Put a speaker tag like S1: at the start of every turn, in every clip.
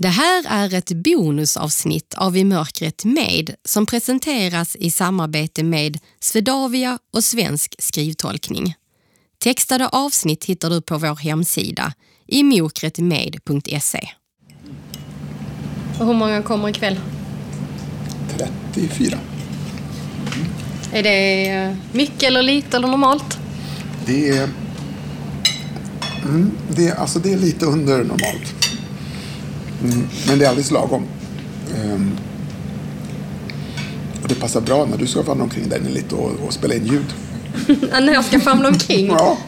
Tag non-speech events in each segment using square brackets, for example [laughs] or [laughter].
S1: Det här är ett bonusavsnitt av I mörkret med som presenteras i samarbete med Svedavia och Svensk skrivtolkning. Textade avsnitt hittar du på vår hemsida imokretmed.se. Hur många kommer ikväll?
S2: 34.
S1: Är det eh, mycket eller lite eller normalt?
S2: Det är, mm, det, är, alltså det är lite under normalt. Mm, men det är alldeles lagom. Ehm, och det passar bra när du ska vandra omkring där inne lite och, och spela in ljud. [laughs]
S1: När jag ska famla omkring?
S2: Ja.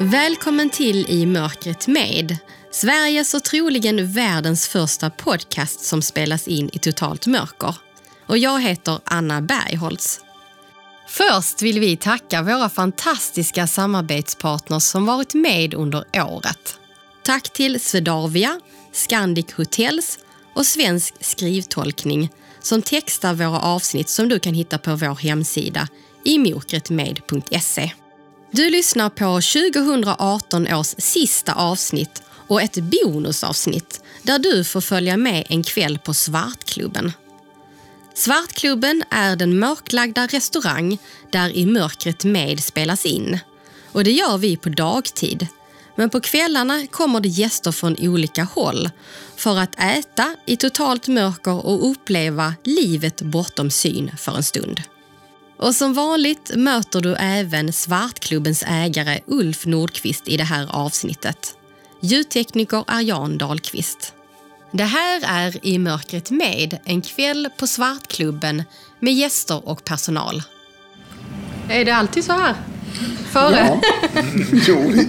S1: Välkommen till I mörkret med. Sveriges och troligen världens första podcast som spelas in i totalt mörker. Och jag heter Anna Bergholtz. Först vill vi tacka våra fantastiska samarbetspartners som varit med under året. Tack till Swedavia, Scandic Hotels och Svensk skrivtolkning som textar våra avsnitt som du kan hitta på vår hemsida imokretmed.se. Du lyssnar på 2018 års sista avsnitt och ett bonusavsnitt där du får följa med en kväll på Svartklubben. Svartklubben är den mörklagda restaurang där I mörkret med spelas in. Och det gör vi på dagtid. Men på kvällarna kommer det gäster från olika håll för att äta i totalt mörker och uppleva livet bortom syn för en stund. Och som vanligt möter du även Svartklubbens ägare Ulf Nordqvist i det här avsnittet. Ljudtekniker är Jan Dahlqvist. Det här är I mörkret med, en kväll på Svartklubben med gäster och personal. Är det alltid så här? Före?
S2: Ja, jo, vi,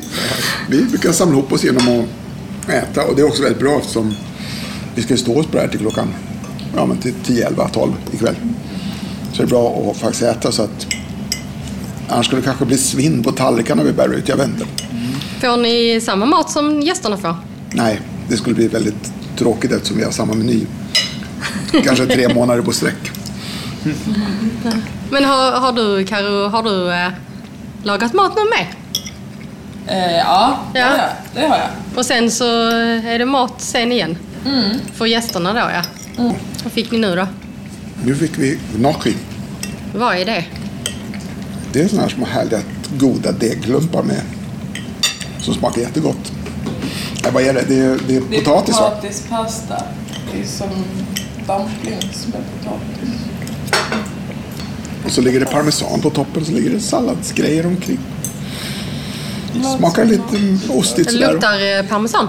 S2: vi brukar samla ihop oss genom att äta och det är också väldigt bra eftersom vi ska stå oss på det här till klockan ja, men till 10, 11, 12 ikväll. Så det är bra att faktiskt äta så att annars skulle det kanske bli svinn på tallrikarna vi bär ut. Jag vet inte.
S1: Får ni samma mat som gästerna får?
S2: Nej, det skulle bli väldigt tråkigt eftersom vi har samma meny. Kanske tre [laughs] månader på sträck.
S1: Men har, har du, Karo, har du eh, lagat mat någon mer?
S3: Eh, ja, det,
S1: Ja.
S3: Har jag. det har jag.
S1: Och sen så är det mat sen igen?
S3: Mm.
S1: För gästerna då, ja. Vad fick ni nu då?
S2: Nu fick vi gnocchi.
S1: Vad är det?
S2: Det är sådana här små härliga goda degklumpar med som smakar jättegott. Nej, vad är det? Det är, det är
S3: Det är
S2: potatis va?
S3: potatispasta. Det är som dumplings med potatis.
S2: Och så ligger det parmesan på toppen så ligger det salladsgrejer omkring. Smakar lite ostigt
S1: Det
S2: sådär.
S1: luktar eh, parmesan.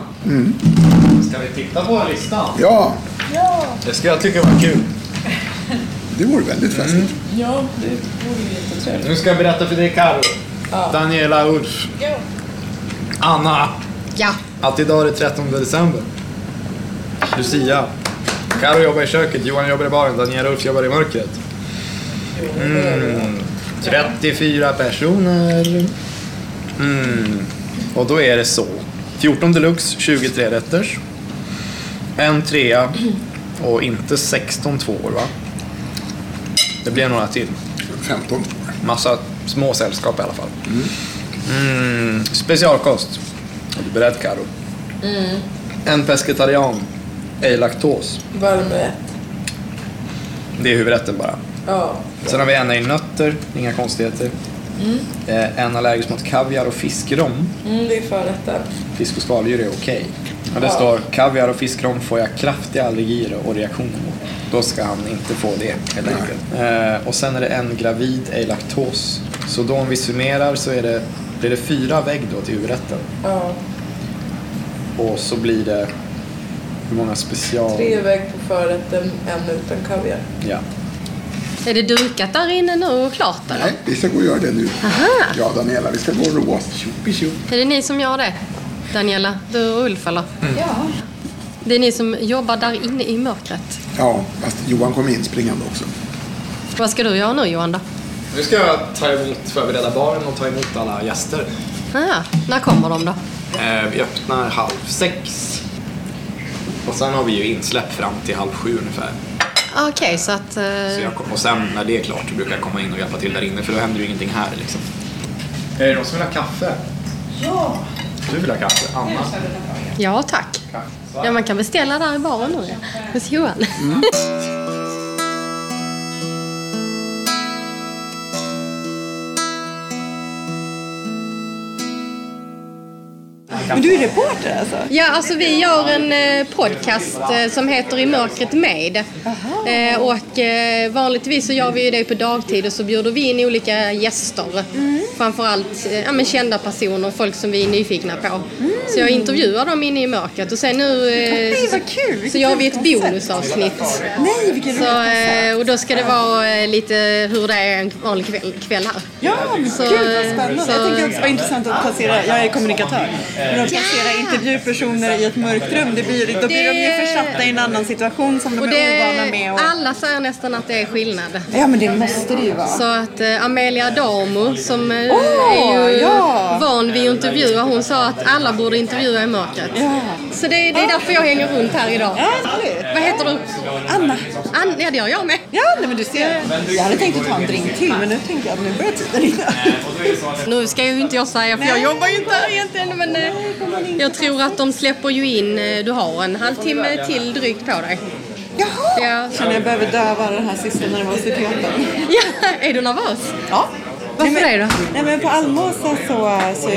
S4: Ska vi titta på listan?
S2: Ja,
S4: Det ska jag tycka var kul.
S2: det vore väldigt festligt.
S3: Ja, det vore jättetrevligt.
S4: Nu ska jag berätta för dig Karo. Daniela Ulf. Anna.
S1: Ja.
S4: Att idag är det 13 december. Lucia. Karo jobbar i köket, Johan jobbar i baren, Daniela Ulf jobbar i mörkret. Mm. 34 personer. Mm. Och då är det så. 14 deluxe, 23 rätters. En trea och inte 16 tvåor va? Det blir några till.
S2: 15
S4: Massa små sällskap i alla fall. Mm. Specialkost. Är du beredd Karo? En pescetarian. Ej laktos.
S3: Varmrätt.
S4: Det är huvudrätten bara.
S3: Ja.
S4: Sen har vi en i nötter, inga konstigheter. Eh, En allergisk mot kaviar och fiskrom.
S3: Mm, det är förrätten.
S4: Fisk och skaldjur är okej. Och det
S3: Ja.
S4: står kaviar och fiskrom får jag kraftiga allergier och reaktioner mot. Då ska han inte få det helt enkelt. Eh, och sen är det en gravid ej laktos. Så då om vi summerar så är det, blir det fyra vägg då till huvudrätten.
S3: Ja.
S4: Och så blir det hur många special...
S3: Tre vägg på förrätten, en utan kaviar.
S4: Ja.
S1: Är det dukat där inne nu och klart eller?
S2: Nej, vi ska gå och göra det nu. Ja, Daniela, vi ska gå och roa oss. Tjopi tjopp.
S1: Är det ni som gör det? Daniela, du och Ulf eller?
S3: Ja.
S1: Det är ni som jobbar där inne i mörkret.
S2: Ja, fast Johan kom in springande också.
S1: Vad ska du göra nu Johan då?
S4: Nu ska jag ta emot, förbereda baren och ta emot alla gäster.
S1: Ah, när kommer de då?
S4: Eh, vi öppnar halv sex. Och sen har vi ju insläpp fram till halv sju ungefär.
S1: Okej, så att... eh,
S4: Så jag, kom- och sen när det är klart så brukar jag komma in och hjälpa till där inne för då händer ju ingenting här liksom. Är det någon som vill ha kaffe?
S3: Ja!
S4: Du vill ha kaffe? Anna?
S1: Ja, tack. Ja, man kan beställa där i baren nu hos Johan.
S5: Men du är reporter alltså?
S1: Ja, alltså vi gör en eh, podcast eh, som heter I mörkret med. Eh, och eh, vanligtvis så gör vi ju det på dagtid och så bjuder vi in olika gäster. Framförallt eh, ja, men kända personer, folk som vi är nyfikna på. Så jag intervjuar dem inne i mörkret och sen nu eh,
S5: Nej, vad kul! Vilket
S1: så gör vi ett bonusavsnitt.
S5: Nej, roligt
S1: Så, eh, och då ska det vara eh, lite hur det är en vanlig kväll, kväll här.
S5: Ja, men
S1: Så,
S5: gud vad spännande.
S1: så-
S5: Jag tänker också vad intressant att placera, jag är kommunikatör, men att placera intervjupersoner i ett mörkt rum, det blir, då blir de ju
S1: Det-
S5: försatta i en annan situation som de
S1: Och
S5: är ovana med. Och...
S1: alla säger nästan att det är skillnad.
S5: Ja, men det måste det ju vara.
S1: Så att eh, Amelia Adamo som eh,
S5: Åh,
S1: är ju
S5: ja.
S1: van vid att intervjua, hon sa att alla borde intervjua i mörkret.
S5: Ja.
S1: Så det, det är därför jag hänger runt här idag.
S5: Ja.
S1: Vad heter du?
S5: Anna.
S1: Ann, ja, det gör jag med.
S5: Ja, nej, men du ser. Jag hade tänkt att ta en drink till, men nu tänker jag att nu börjar tiden rinna.
S1: Nu ska ju inte jag säga för jag
S5: Nej.
S1: jobbar ju inte här egentligen men eh, jag tror att de släpper ju in, eh, du har en halvtimme till drygt på dig.
S5: Jaha!
S1: Ja,
S5: Känner jag behöver döva den här sista nervositeten.
S1: ja är du nervös?
S5: Ja.
S1: Varför
S5: nej, men,
S1: det då?
S5: Nej, men på Almåsa så, så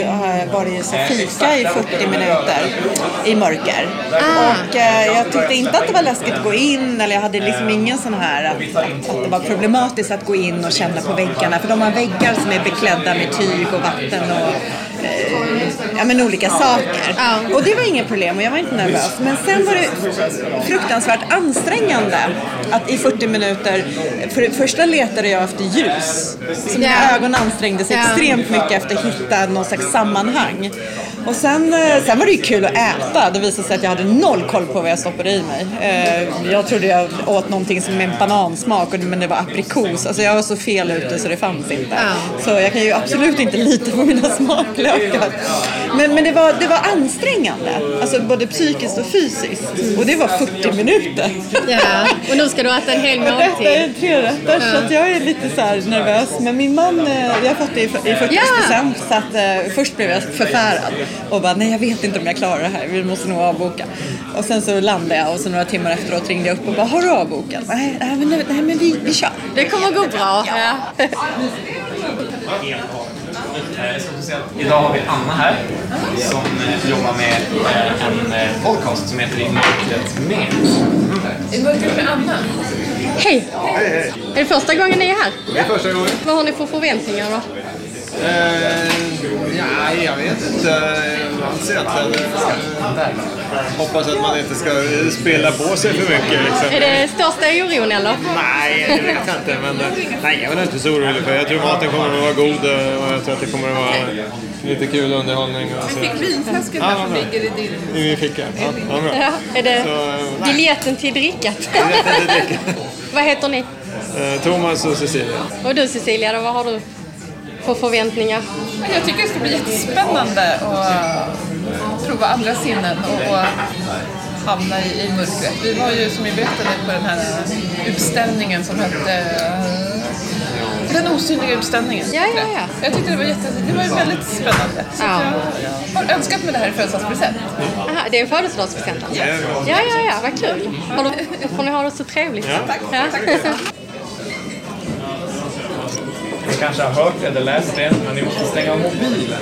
S5: var det ju så fika i 40 minuter i mörker.
S1: Ah.
S5: Och eh, jag tyckte inte att det var läskigt att gå in eller jag hade liksom ingen sån här att, att, att det var problematiskt att gå in och känna på väggarna. För de har väggar som är beklädda med tyg och vatten och ja, men olika saker.
S1: Ja.
S5: Och det var inget problem och jag var inte nervös. Men sen var det fruktansvärt ansträngande att i 40 minuter, för det första letade jag efter ljus. Så mina
S1: Ja.
S5: ögon ansträngde sig
S1: Ja.
S5: extremt mycket efter att hitta någon slags sammanhang. Och sen, eh, sen var det ju kul att äta. Det visade sig att jag hade noll koll på vad jag stoppade i mig. Eh, Jag trodde jag åt någonting som med banansmak, men det var aprikos. Alltså jag var så fel ute så det fanns inte. Så jag kan ju absolut inte lita på mina smaklökar. Men, men det, var, det var ansträngande, alltså både psykiskt och fysiskt. Och det var 40 minuter.
S1: Ja, och nu ska du äta en hel
S5: Detta
S1: måltid.
S5: är tre rätter så att jag är lite så nervös. Men min man, eh, vi har fått det i i 40
S1: Ja.
S5: procent så att först blev jag förfärad och bara nej jag vet inte om jag klarar det här, vi måste nog avboka. Och sen så landade jag och så några timmar efteråt ringde jag upp och bara har du avbokat? Nej, nej men, nej, men vi, vi kör.
S1: Det kommer gå bra. Ja.
S4: Idag har vi Anna här som eh, jobbar med eh, en eh, podcast som heter I mörkret med.
S3: I mörkret med Anna.
S1: Hej! Är det första gången ni är här?
S6: Det är första gången.
S1: Vad har ni för förväntningar då?
S6: Eh, ja, jag vet inte alls egentligen. Eh, hoppas att man inte ska spela på sig för mycket. Liksom.
S1: Är det största oron eller?
S6: Nej, det vet jag inte. Men eh, nej, jag är inte så orolig för Jag tror maten kommer att vara god eh, och jag tror att det kommer att vara lite kul underhållning. Så.
S3: Fick vinflaskan här som ligger i din...
S6: I min ficka. Ja, ja, bra.
S1: Ja, är det
S6: Så, eh, nej.
S1: biljetten till drickat?
S6: Jag vet inte dricka.
S1: Vad heter ni?
S6: Eh, Thomas och Cecilia.
S1: Och du Cecilia, då, vad har du för förväntningar?
S3: Jag tycker det ska bli jättespännande att eh, prova andra sinnen och, och hamna i, i mörkret. Vi var ju, som vi berättade, på den här utställningen som hette eh, Den osynliga utställningen.
S1: Ja, ja, ja.
S3: Jag tyckte det var, jätte, det var väldigt spännande. Så
S1: Ja.
S3: jag har önskat mig det här i födelsedagspresent.
S1: Aha, det är en födelsedagspresent alltså? Ja, ja, ja, vad kul. Har du, får ni ha det så trevligt. Ja.
S4: Ni kanske har hört eller läst det, men ni måste stänga av mobilen.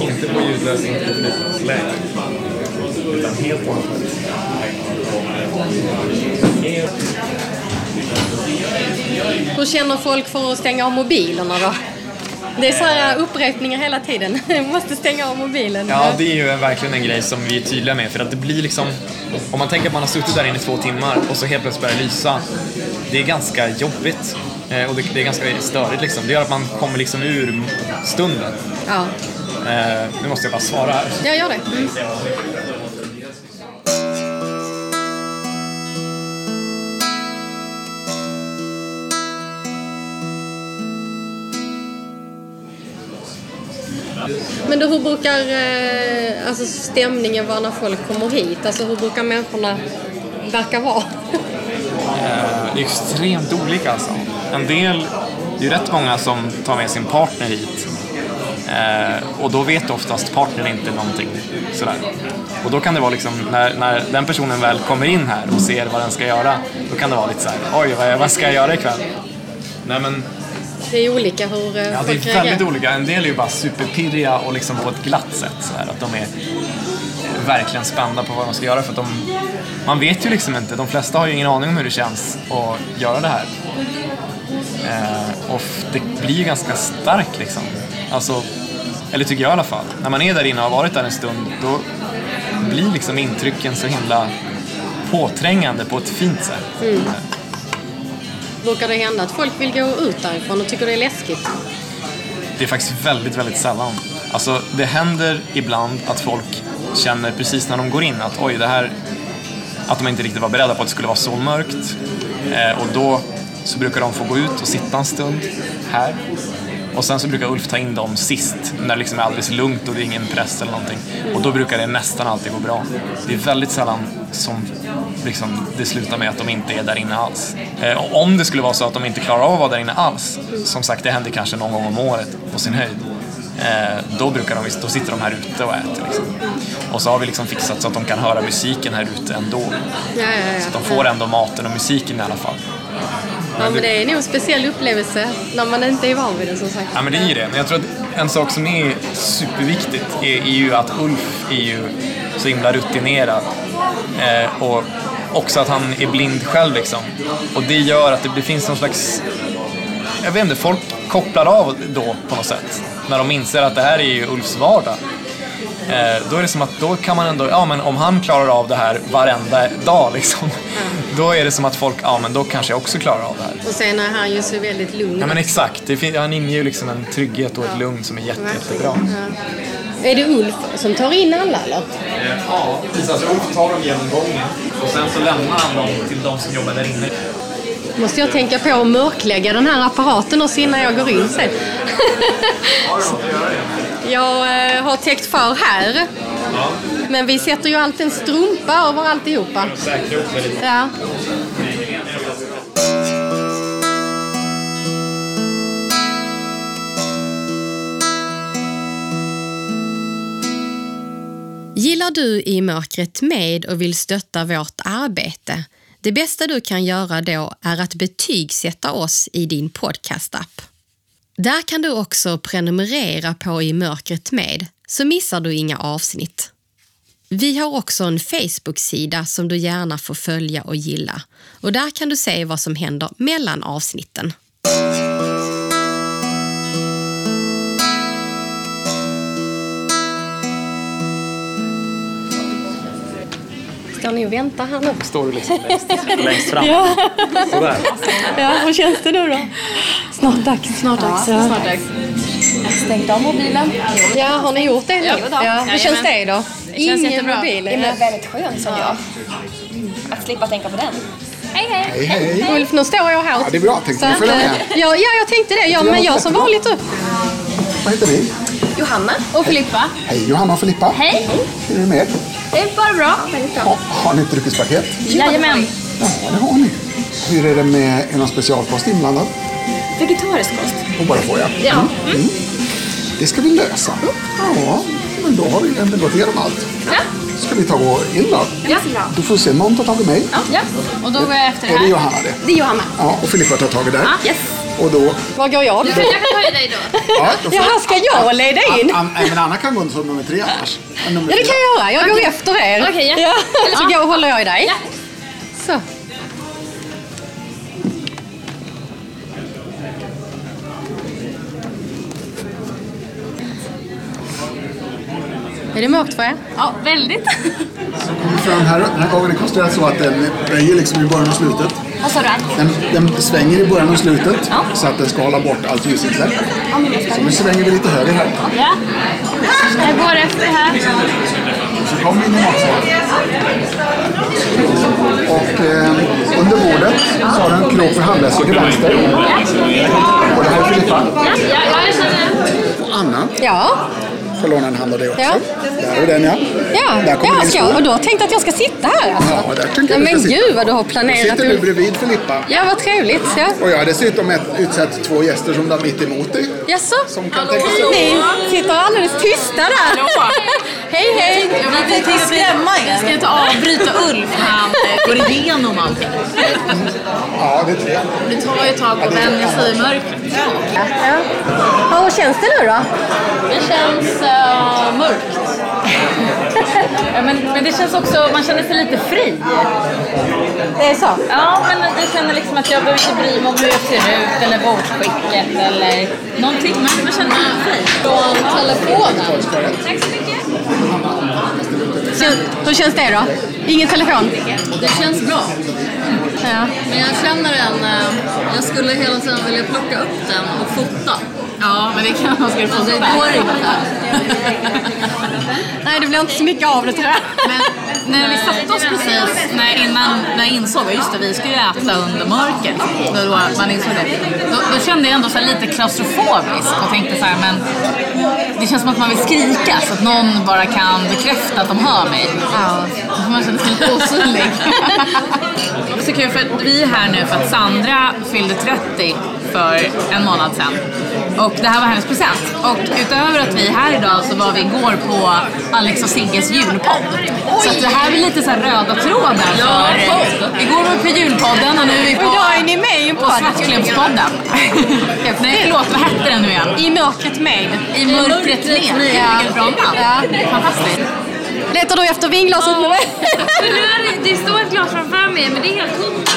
S4: Inte på ljudlös, inte på flyttningsläge. Utan helt hållet.
S1: Hur känner folk för att stänga av mobilerna då? Det är så här upprepningar hela tiden. [laughs] Måste stänga av mobilen.
S4: Ja, det är ju verkligen en grej som vi är tydliga med. För att det blir liksom, om man tänker att man har suttit där inne i två timmar och så helt plötsligt börjar det lysa. Det är ganska jobbigt. Eh, Och det, det är ganska störigt liksom. Det gör att man kommer liksom ur stunden.
S1: Ja,
S4: Eh, Nu måste jag bara svara här.
S1: jag gör det. Mm. Men du, hur brukar eh, alltså, stämningen vara när folk kommer hit? Alltså hur brukar människorna verka vara?
S4: Eh, Det är extremt olika alltså. En del, det är ju rätt många som tar med sin partner hit. Eh, och då vet oftast partnern inte någonting. Sådär. Och då kan det vara liksom, när, när den personen väl kommer in här och ser vad den ska göra, då kan det vara lite så här: oj vad, vad ska jag göra ikväll? Nej men,
S1: Det är olika hur eh,
S4: ja, det
S1: folk
S4: är väldigt
S1: reagerar.
S4: olika. En del är ju bara superpirriga och liksom på ett glatt sätt. Så här, att de är verkligen spända på vad de ska göra. För att de, man vet ju liksom inte, de flesta har ju ingen aning om hur det känns att göra det här. Eh, och det blir ganska starkt liksom. Alltså, eller tycker jag i alla fall. När man är där inne och har varit där en stund, då blir liksom intrycken så himla påträngande på ett fint sätt.
S1: Brukar det hända att folk vill gå ut därifrån och tycker det är läskigt?
S4: Det är faktiskt väldigt, väldigt sällan. Alltså, det händer ibland att folk känner precis när de går in att oj, det här... Att de inte riktigt var beredda på att det skulle vara så mörkt. Eh, och då så brukar de få gå ut och sitta en stund här. Och sen så brukar Ulf ta in dem sist, när det liksom är alldeles lugnt och det är ingen press eller någonting. Och då brukar det nästan alltid gå bra. Det är väldigt sällan som liksom, det slutar med att de inte är där inne alls. Eh, och om det skulle vara så att de inte klarar av att vara där inne alls, som sagt det händer kanske någon gång om året på sin höjd, eh, då, brukar de, då sitter de här ute och äter. Liksom. Och så har vi liksom fixat så att de kan höra musiken här ute ändå.
S1: Ja, ja, ja.
S4: Så att de får ändå maten och musiken i alla fall.
S1: Ja, men det är nog en speciell upplevelse när man inte är van vid det som sagt.
S4: Ja men det är ju det. Men jag tror att en sak som är superviktigt är, ju att Ulf är ju så himla rutinerad. Eh, och också att han är blind själv liksom. Och det gör att det, det finns någon slags... Jag vet inte, folk kopplar av då på något sätt. När de inser att det här är ju Ulfs vardag. Eh, då är det som att då kan man ändå, ja men om han klarar av det här varenda dag liksom. Då är det som att folk, ja men då kanske jag också klarar av det här.
S1: Och sen är han ju så väldigt lugn.
S4: Ja men exakt, det han inger ju liksom en trygghet och ett lugn som är jätte, jättebra.
S1: Är det Ulf som tar in alla eller?
S4: Ja, precis. Alltså Ulf tar dem genom gången och sen så lämnar han dem till de som jobbar där inne.
S1: Måste jag tänka på att mörklägga den här apparaten också innan jag går in sen. jag eh, har täckt för här. Men vi sätter ju alltid en strumpa över alltihopa. Ja. Gillar du I mörkret med och vill stötta vårt arbete? Det bästa du kan göra då är att betygsätta oss i din podcastapp. Där kan du också prenumerera på I mörkret med så missar du inga avsnitt. Vi har också en Facebook-sida som du gärna får följa och gilla. Och Där kan du se vad som händer mellan avsnitten. Står ni och väntar här nu?
S4: Står du liksom längst, [laughs] längst fram? Sådär.
S5: Ja, hur känns det nu då? Snart dags. Snart dags. Ja.
S3: Snart dags.
S7: Stängt av mobilen.
S1: Ja, har ni gjort det?
S7: Ja.
S1: Ja, hur känns det då?
S7: Det känns
S1: Ingen
S7: jättebra.
S1: mobil?
S7: Det är väldigt skönt som jag. Att slippa tänka på den. Hej hej!
S2: Hej, hej.
S1: Ulf, nu står jag här.
S2: Ja, det är bra. Tänkte
S1: att,
S2: följa
S1: eh,
S2: med?
S1: Ja, ja, jag tänkte det. Ja, men jag som vanligt.
S2: Vad heter ni?
S7: Johanna och Filippa.
S2: Hej Johanna och Filippa.
S7: Hej!
S2: Hur är det med er?
S7: Det är bara bra. Väldigt bra.
S2: Ha, har ni ett dryckespaket?
S7: Jajamän.
S2: Ja, det har ni. Hur är det med är någon specialkost inblandad?
S7: Vegetarisk kost.
S2: Och bara får jag.
S7: Ja.
S2: Det ska vi lösa. Ja, men då har vi ändå gått igenom allt.
S7: Ja.
S2: Ska vi ta och gå in då?
S7: Ja.
S2: Då får vi se, någon tar tag i mig.
S7: ja. Och då går jag efter
S2: Är det
S7: här.
S2: Johanna det?
S7: Det är Johanna.
S2: Ja, och Filippa tar tag i där.
S7: Yes.
S2: Och då...
S1: Var går jag?
S7: Jag kan ta i dig då.
S2: Ja, då.
S1: Jaha, ska jag leda in?
S2: An, nej, men Anna kan gå som nummer tre annars. Nummer
S1: Ja, det kan jag göra. Jag går efter er.
S7: Okej, ja.
S1: Eller så går, håller jag i dig.
S7: Ja.
S1: Så. Är det mörkt för er?
S7: Ja, väldigt.
S2: För den, här, den här gången är det konstruerat så att den böjer liksom i början och slutet.
S7: Vad sa du?
S2: Den, den svänger i början och slutet
S7: Ja.
S2: så att den ska hålla bort allt ljusinsläpp.
S7: Ja,
S2: Så nu svänger vi lite höger här.
S7: Ja. Jag går efter här.
S2: Så kommer vi in i matsalen. Och eh, under bordet så har du en krok för handväskor till vänster. Och det här är Filippa.
S7: Ja, ja, jag känner...
S2: Och Anna,
S1: Ja.
S2: Får låna en hand av dig också.
S1: Ja.
S2: Där har vi den ja.
S1: Ja,
S2: Där kommer
S1: ja
S2: stol.
S1: och du har tänkt att jag ska sitta här alltså?
S2: Ja, där tänker
S1: ja,
S2: jag
S1: Men
S2: ska sitta.
S1: gud vad du har
S2: Då
S1: planerat.
S2: sitter du bredvid Filippa.
S1: Ja, vad trevligt. Ja.
S2: Och jag har dessutom ett, utsett två gäster som har mitt emot dig.
S1: Jaså?
S2: Som kan tänka sig...
S1: Ni sitter alldeles tysta där. hej, hej.
S5: Vi tänkte skrämma er.
S8: Ska inte avbryta Ulf när han eh, går igenom allt.
S2: Ja, det tror jag.
S8: Det tar ju ett tag att vänja sig i mörkret.
S1: Ja. Ja, hur känns det nu då?
S8: Det känns uh, mörkt. [laughs] ja, men, men det känns också, man känner sig lite fri.
S1: Det är så?
S8: Ja, men jag känner liksom att jag behöver inte bry mig om hur jag ser ut eller bortskicket eller någonting. Men man känner sig fri. Från telefonen. Tack så mycket.
S1: Hur känns det då? Ingen telefon?
S8: Det känns bra.
S1: Ja.
S8: Men jag känner en... eh, Jag skulle hela tiden vilja plocka upp den och fota. Ja, men det kan man skulle få. Det går inte. [laughs]
S1: Nej, det blir inte så mycket av det tror jag.
S8: Men när vi satte oss precis när, innan när jag insåg att just det, vi ska ju äta under mörker. Då, då, man insåg det. Då, då kände jag ändå så här lite klaustrofobisk och tänkte så här, men det känns som att man vill skrika så att någon bara kan bekräfta att de hör mig. Ja. Man känner sig lite osynlig. det [laughs] är så kul för vi är här nu för att Sandra fyllde 30 för en månad sedan. Och det här var hennes present. Och utöver att vi är här idag så var vi igår på Alex och Sigges julpodd. Så att det här är lite så här röda tråden för... Igår var vi på julpodden och nu är vi på...
S1: Och idag är ni med i en podd.
S8: Svartklubbspodden. [laughs] Nej förlåt, vad hette den nu igen?
S1: I mörkret med.
S8: I mörkret med.
S1: Ja.
S8: Bra namn.
S1: Ja.
S8: Fantastiskt.
S1: Letar du efter vinglaset nu? [laughs]
S8: Men nu är det, det står ett glas framför mig, men det är helt tomt.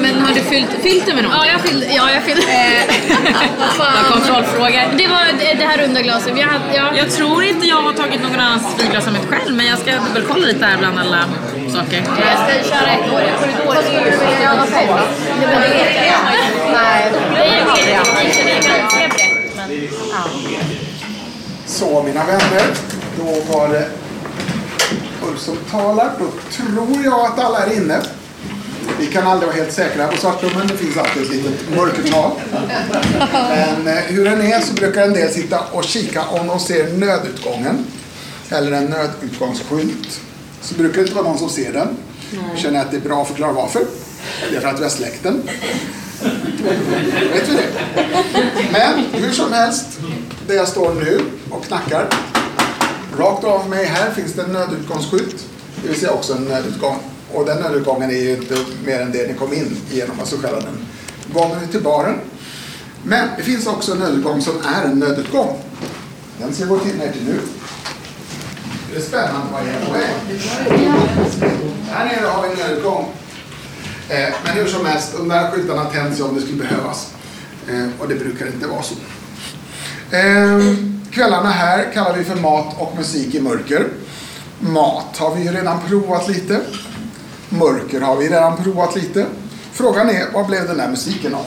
S8: Men har du fyllt, fyllt det med något? Ja, jag fyllde. Ja, jag fyllde. [laughs] Vad fan. Kontrollfråga. Det var det, det här runda glaset. Jag, hade, ja. jag tror inte jag har tagit någon annans vinglas än mitt själv, men jag ska dubbelkolla lite här bland alla saker. Jag ska köra ett år. Vad skulle du vilja göra på?
S1: Nej,
S8: Det är ganska brett.
S2: Så mina vänner, då var det Ulf som talar. Då tror jag att alla är inne. Vi kan aldrig vara helt säkra på Svartklubben. Det finns alltid ett litet mörkertal. Men eh, hur den är så brukar en del sitta och kika om de ser nödutgången. Eller en nödutgångsskylt. Så brukar det inte vara någon som ser den. Känner att det är bra att förklara varför. Det är för att vi har släckt den. Vet vi det? Men hur som helst, där jag står nu och knackar. Rakt av mig här finns det en nödutgångsskylt. Det vill säga också en nödutgång. Och den nödutgången är ju inte mer än det ni kom in genom, alltså själva den gången till baren. Men det finns också en nödutgång som är en nödutgång. Den ska jag gå till ner till nu. Det är spännande vad jag är på väg. Här nere har vi en nödutgång. Eh, Men hur som helst, de där skyltarna tänds ju om det skulle behövas. Eh, Och det brukar inte vara så. Eh, Kvällarna här kallar vi för mat och musik i mörker. Mat har vi ju redan provat lite. Mörker har vi redan provat lite. Frågan är, vad blev den där musiken av?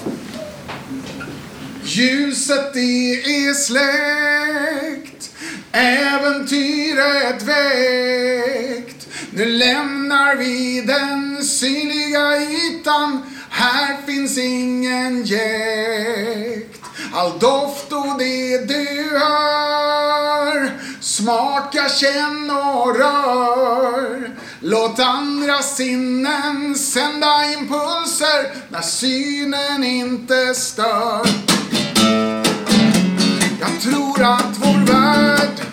S2: Ljuset det är släckt Äventyret väckt Nu lämnar vi den synliga ytan Här finns ingen jäkt All doft och det du hör Smaka, känn och rör Låt andra sinnen sända impulser när synen inte stör. Jag tror att vår värld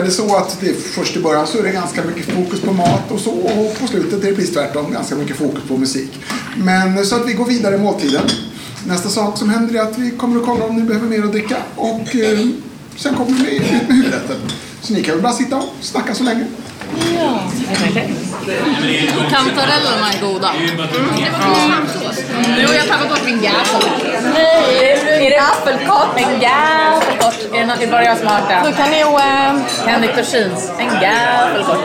S2: lite konstruerade så att det först i början så är det ganska mycket fokus på mat och så och på slutet är det precis tvärtom, ganska mycket fokus på musik. Men så att vi går vidare i måltiden. Nästa sak som händer är att vi kommer att kolla om ni behöver mer att dricka och eh, sen kommer vi ut med huvudrätten. Så ni kan väl bara sitta och snacka så länge.
S8: Kantarellerna är goda. Jo, jag har tappat bort min gaffel.
S7: Apfelkott? En gaffelkott.
S8: Är det något bara jag som har hört
S7: ju... Äh,
S8: Henrik Dorsins. En gaffelkott.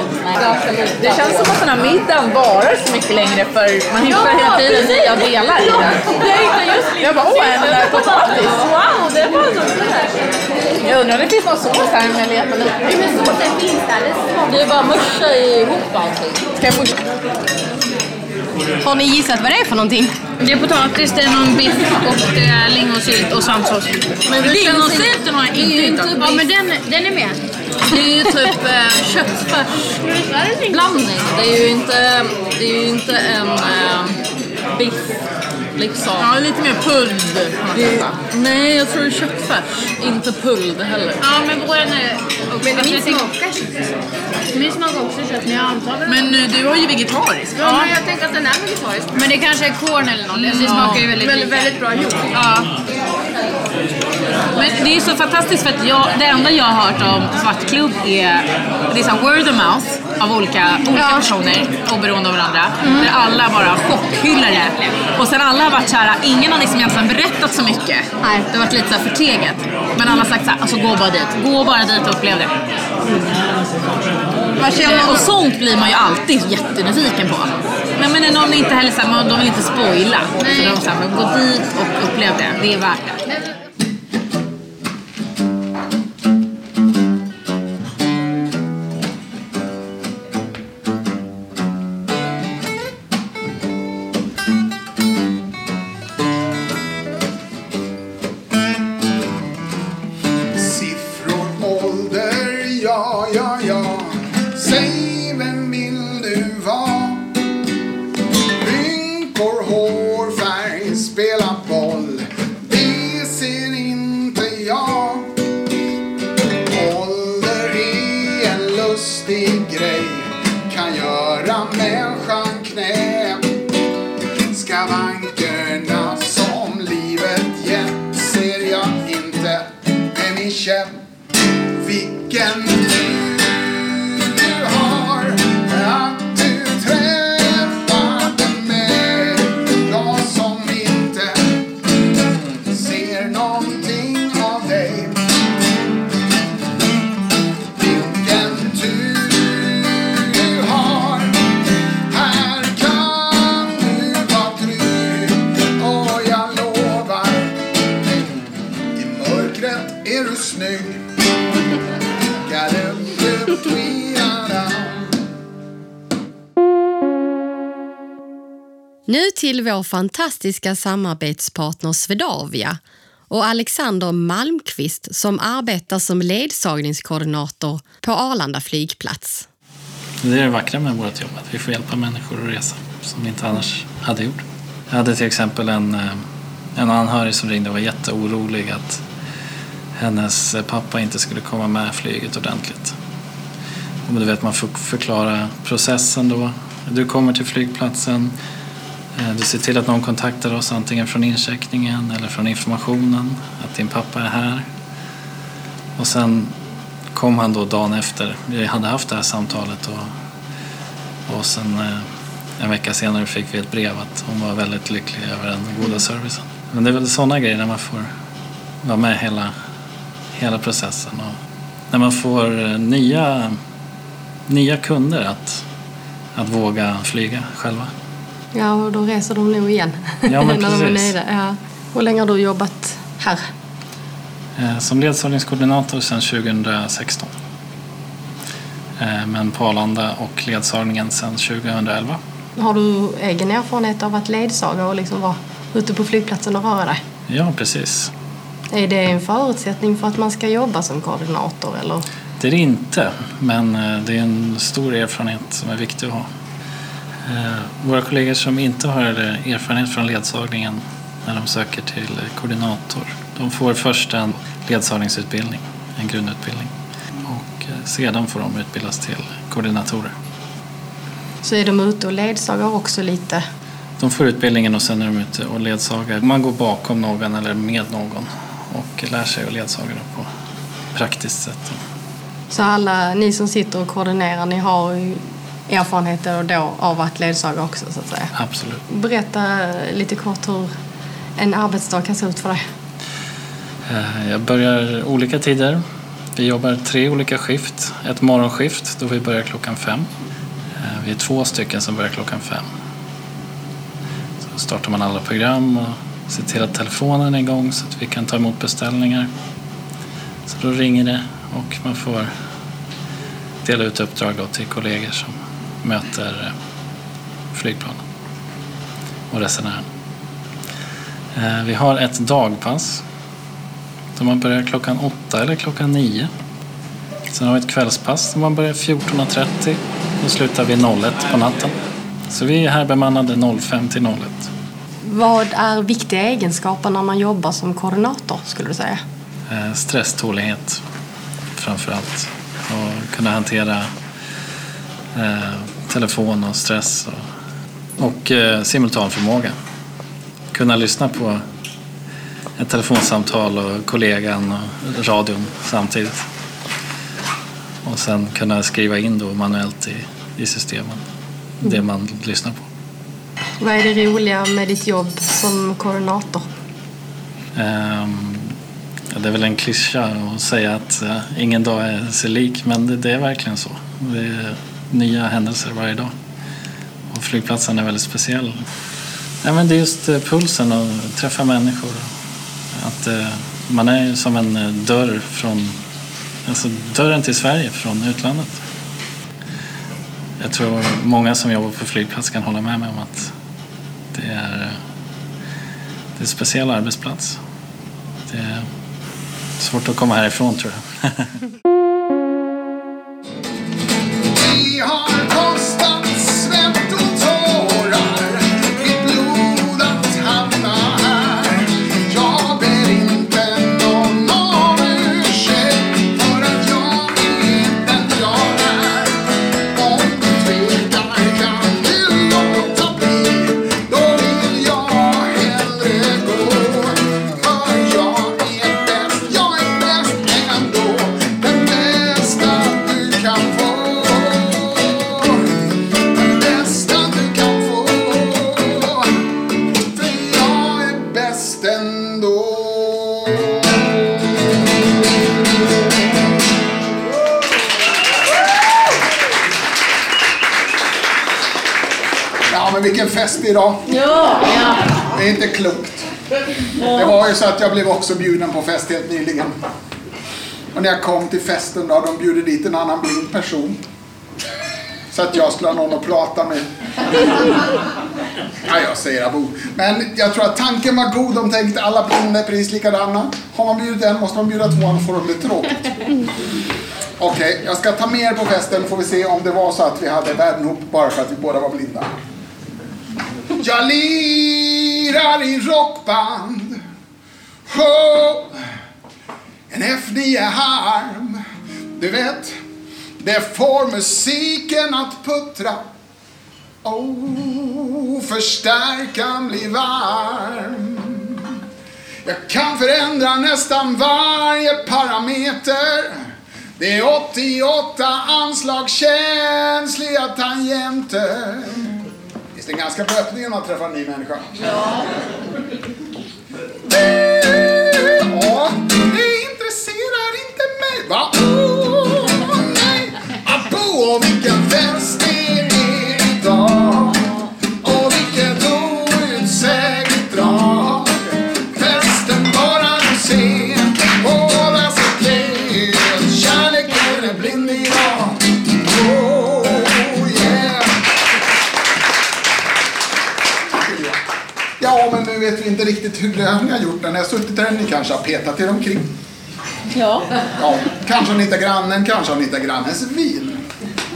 S8: Det känns som att den här middagen varar så mycket längre för man hittar hela tiden nya delar i den. Jag bara, åh, det där potatis?
S7: wow, det var så
S8: Jag undrar om det finns någon sås här om jag letar lite.
S7: Såsen finns där.
S8: Det är bara att muscha ihop allting. Ska jag?
S1: Har ni gissat vad det är för någonting?
S8: Det är potatis, det är någon biff och det är lingonsylt och svampsås. Men lingonsylten har jag inte hittat. Ja, men den, den är med. Det är ju typ eh, köttfärsblandning. Det är ju inte, det är ju inte en eh, biff liksom. Ja, lite mer pulled Nej, jag tror det är köttfärs. Inte pulled heller.
S9: Ja, men våran är... Men min smakar Min smakar också kött, men jag antar.
S8: Men eh, du har ju vegetarisk.
S9: Ja, men jag tänker att den är vegetarisk. Men det kanske är korn eller något. Det smakar ju väldigt, väldigt, väldigt bra ihop.
S8: Ja. Men det är så fantastiskt för att jag, det enda jag har hört om Svartklubb är, det är så word of mouth av olika, olika personer oberoende av varandra. Där alla bara chockhyllar det. Och sen alla har varit så här, ingen har liksom egentligen berättat så mycket. Nej. Det har varit lite så här förteget. Men alla har sagt så här, alltså gå bara dit. Gå bara dit och upplev det. Och sånt blir man ju alltid jättenyfiken på. Men, men är någon inte heller så här, men de vill inte spoila. Så de säger, gå dit och upplev det. Det är värt
S2: det.
S1: Till vår fantastiska samarbetspartner Swedavia och Alexander Malmqvist som arbetar som ledsagningskoordinator på Arlanda flygplats.
S10: Det är det vackra med vårt jobb, att vi får hjälpa människor att resa som vi inte annars hade gjort. Jag hade till exempel en, eh, en anhörig som ringde och var jätteorolig att hennes pappa inte skulle komma med flyget ordentligt. Och du vet, man får förklara processen då. Du kommer till flygplatsen, du ser till att någon kontaktar oss antingen från incheckningen eller från informationen att din pappa är här. Och sen kom han då dagen efter. Vi hade haft det här samtalet och, och sen eh, en vecka senare fick vi ett brev att hon var väldigt lycklig över den goda servicen. Men det är väl sådana grejer när man får vara med hela, hela processen och när man får eh, nya, nya kunder att, att våga flyga själva.
S1: Ja, och då reser de nog igen
S10: Ja, men [laughs]
S1: när de är nöjda. Ja. Hur länge har du jobbat här?
S10: Eh, Som ledsagningskoordinator sedan 2016. Eh, Men på Arlanda och ledsagningen sedan 2011.
S1: Har du egen erfarenhet av att ledsaga och liksom vara ute på flygplatsen och röra dig?
S10: Ja, precis.
S1: Är det en förutsättning för att man ska jobba som koordinator eller?
S10: Det är det inte, men eh, det är en stor erfarenhet som är viktig att ha. Eh, Våra kollegor som inte har erfarenhet från ledsagningen när de söker till koordinator, de får först en ledsagningsutbildning, en grundutbildning. Och eh, sedan får de utbildas till koordinatorer.
S1: Så är de ute och ledsagar också lite?
S10: De får utbildningen och sen är de ute och ledsagar. Man går bakom någon eller med någon och lär sig att ledsaga på praktiskt sätt.
S1: Så alla ni som sitter och koordinerar, ni har erfarenheter då av att ledsaga också så att säga?
S10: Absolut.
S1: Berätta lite kort hur en arbetsdag kan se ut för dig.
S10: Eh, Jag börjar olika tider. Vi jobbar tre olika skift. Ett morgonskift då vi börjar klockan fem. Eh, Vi är två stycken som börjar klockan fem. Så startar man alla program och ser till att telefonen är igång så att vi kan ta emot beställningar. Så då ringer det och man får dela ut uppdrag då till kollegor som möter eh, flygplanen och resenären. Eh, Vi har ett dagpass då man börjar klockan åtta eller klockan nio. Sen har vi ett kvällspass där man börjar 14.30 och slutar vid 01 på natten. Så vi är här bemannade 05 till 01.
S1: Vad är viktiga egenskaper när man jobbar som koordinator skulle du säga?
S10: Eh, Stresstålighet framför allt. Och kunna hantera telefon och stress och, och eh, simultanförmåga. Kunna lyssna på ett telefonsamtal och kollegan och radion samtidigt. Och sen kunna skriva in då manuellt i, i systemen det man lyssnar på.
S1: Vad är det roliga med ditt jobb som koordinator?
S10: Ja, det är väl en klyscha att säga att eh, ingen dag är sig lik, men det, det är verkligen så. Det nya händelser varje dag. Och flygplatsen är väldigt speciell. Ja, men det är just eh, pulsen att träffa människor. Att eh, man är som en eh, dörr från, alltså dörren till Sverige från utlandet. Jag tror många som jobbar på flygplats kan hålla med mig om att det är, eh, det är en speciell arbetsplats. Det är svårt att komma härifrån tror jag. [laughs]
S2: fest idag.
S9: Ja, ja.
S2: Det är inte klokt. Det var ju så att jag blev också bjuden på fest helt nyligen. Och när jag kom till festen då hade de bjudit dit en annan blind person. Så att jag skulle ha någon att prata med. Ja, jag säger abo. Men jag tror att tanken var god. De tänkte alla blinda är precis likadana. Har man bjudit en måste man bjuda två annars får det bli tråkigt. Okej, jag ska ta med er på festen får vi se om det var så att vi hade världen ihop bara för att vi båda var blinda. Jag lirar i rockband. Oh, en F9 harm. Du vet, det får musiken att puttra. Oh, förstärkaren blir varm. Jag kan förändra nästan varje parameter. Det är 88 anslagskänsliga tangenter. Visst är det ganska bra öppning när man träffar en ny människa? Ja. Ja, det intresserar inte mig. Va? Åh, nej. Abo, vilken fest det har ni har gjort när ni har suttit här. Ni kanske har petat er omkring.
S5: Ja,
S2: Ja, kanske har ni hittat grannen, kanske har ni hittat grannens vin.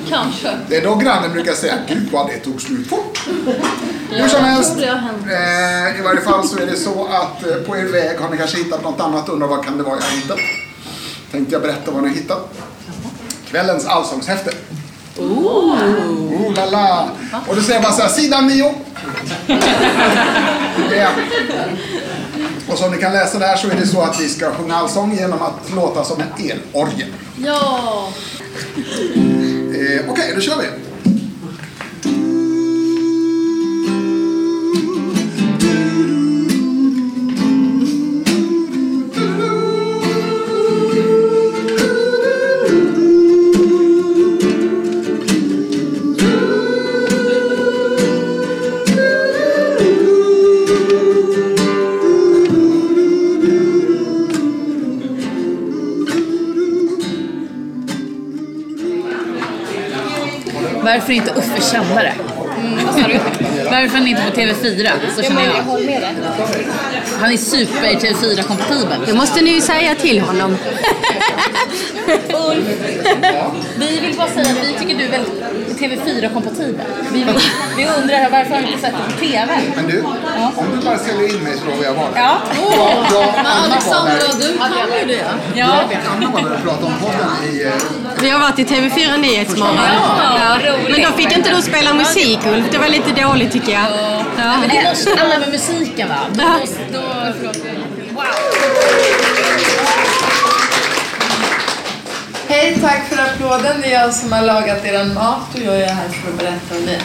S5: kanske.
S2: Det är då grannen brukar säga Gud vad det tog slut fort. Hur som helst, eh, i varje fall så är det så att eh, på er väg har ni kanske hittat något annat. Undrar vad kan det vara jag har hittat? Tänkte jag berätta vad ni har hittat. Kvällens allsångshäfte. Oh la la. Och då säger bara så här, sidan 9. [laughs] ja. Och som ni kan läsa där så är det så att vi ska sjunga allsång genom att låta som en elorgel.
S9: Ja!
S2: Eh, Okej, då kör vi.
S8: Varför inte Uffe kändare? Varför han inte på TV4? Så känner jag. Han är super TV4-kompatibel.
S1: Det måste ni ju säga till honom.
S8: Ulf, vi vill bara säga att vi tycker du är väldigt TV4-kompatibel. Vi, vi undrar varför har du inte sett det på TV?
S2: Men du, om du bara säljer in mig så lovar jag var där.
S8: Ja.
S2: Ja, ja,
S9: Men Alexandra, du kan ju det.
S8: Ja.
S2: Anna var där och pratade om podden i... eh,
S1: Vi har varit i TV4 Nyhetsmorgon.
S8: Ja,
S1: fick inte du spela musik Ulf. Det var lite dåligt tycker jag. Ja.
S8: Men det måste alla med musiken va? Då,
S1: Ja.
S8: då, wow.
S11: Hej, tack för applåden. Det är jag som har lagat er mat och jag är här för att berätta vad ni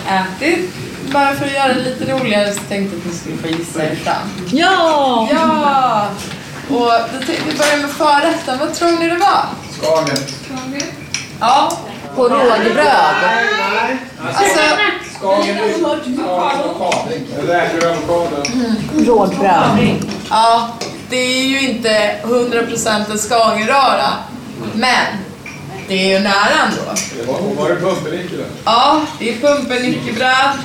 S11: ätit. Bara för att göra det lite roligare så tänkte jag att ni skulle få gissa er fram.
S5: Ja!
S11: Ja! Och vi börja med förrätten. Vad tror ni det var?
S2: Skagen.
S11: Ja,
S5: På rågbröd.
S11: alltså...
S5: Rågbröd.
S11: Ja, det är ju inte 100% en skagenröra. Men det är ju nära ändå.
S6: Var det pumpernickel?
S11: Ja, det är pumpernickelbröd.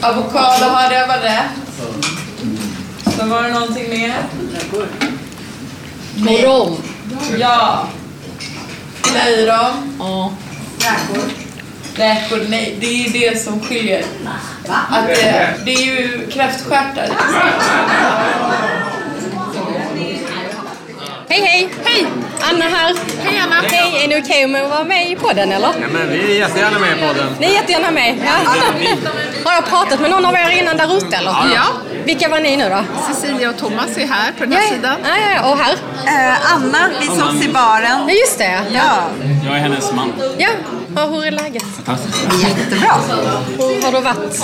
S11: Avokado hade jag var rätt. Så var det någonting mer?
S5: Morom.
S11: Ja. Löjrom.
S5: Ja.
S11: Räkor, nej. Det är ju det som skiljer. Att det, det är ju kräftstjärtar.
S1: Hej hej! Hej! Anna här. Hej Anna! Hej, är ni okej med att vara med i podden eller?
S6: Ja, men vi är jättegärna med i podden.
S1: Ni är jättegärna med. Ja. Har jag pratat med någon av er innan där ute eller?
S3: Ja.
S1: Vilka var ni nu då?
S3: Cecilia och Thomas är här på den här
S1: Ja,
S3: sidan.
S1: ja, ja, och här?
S5: Eh, Anna, vi sågs i baren.
S1: Ja, just det.
S5: Ja,
S10: Jag är hennes man.
S1: Ja, ja hur är läget?
S10: Fantastiskt.
S5: jättebra.
S1: Hur har du varit?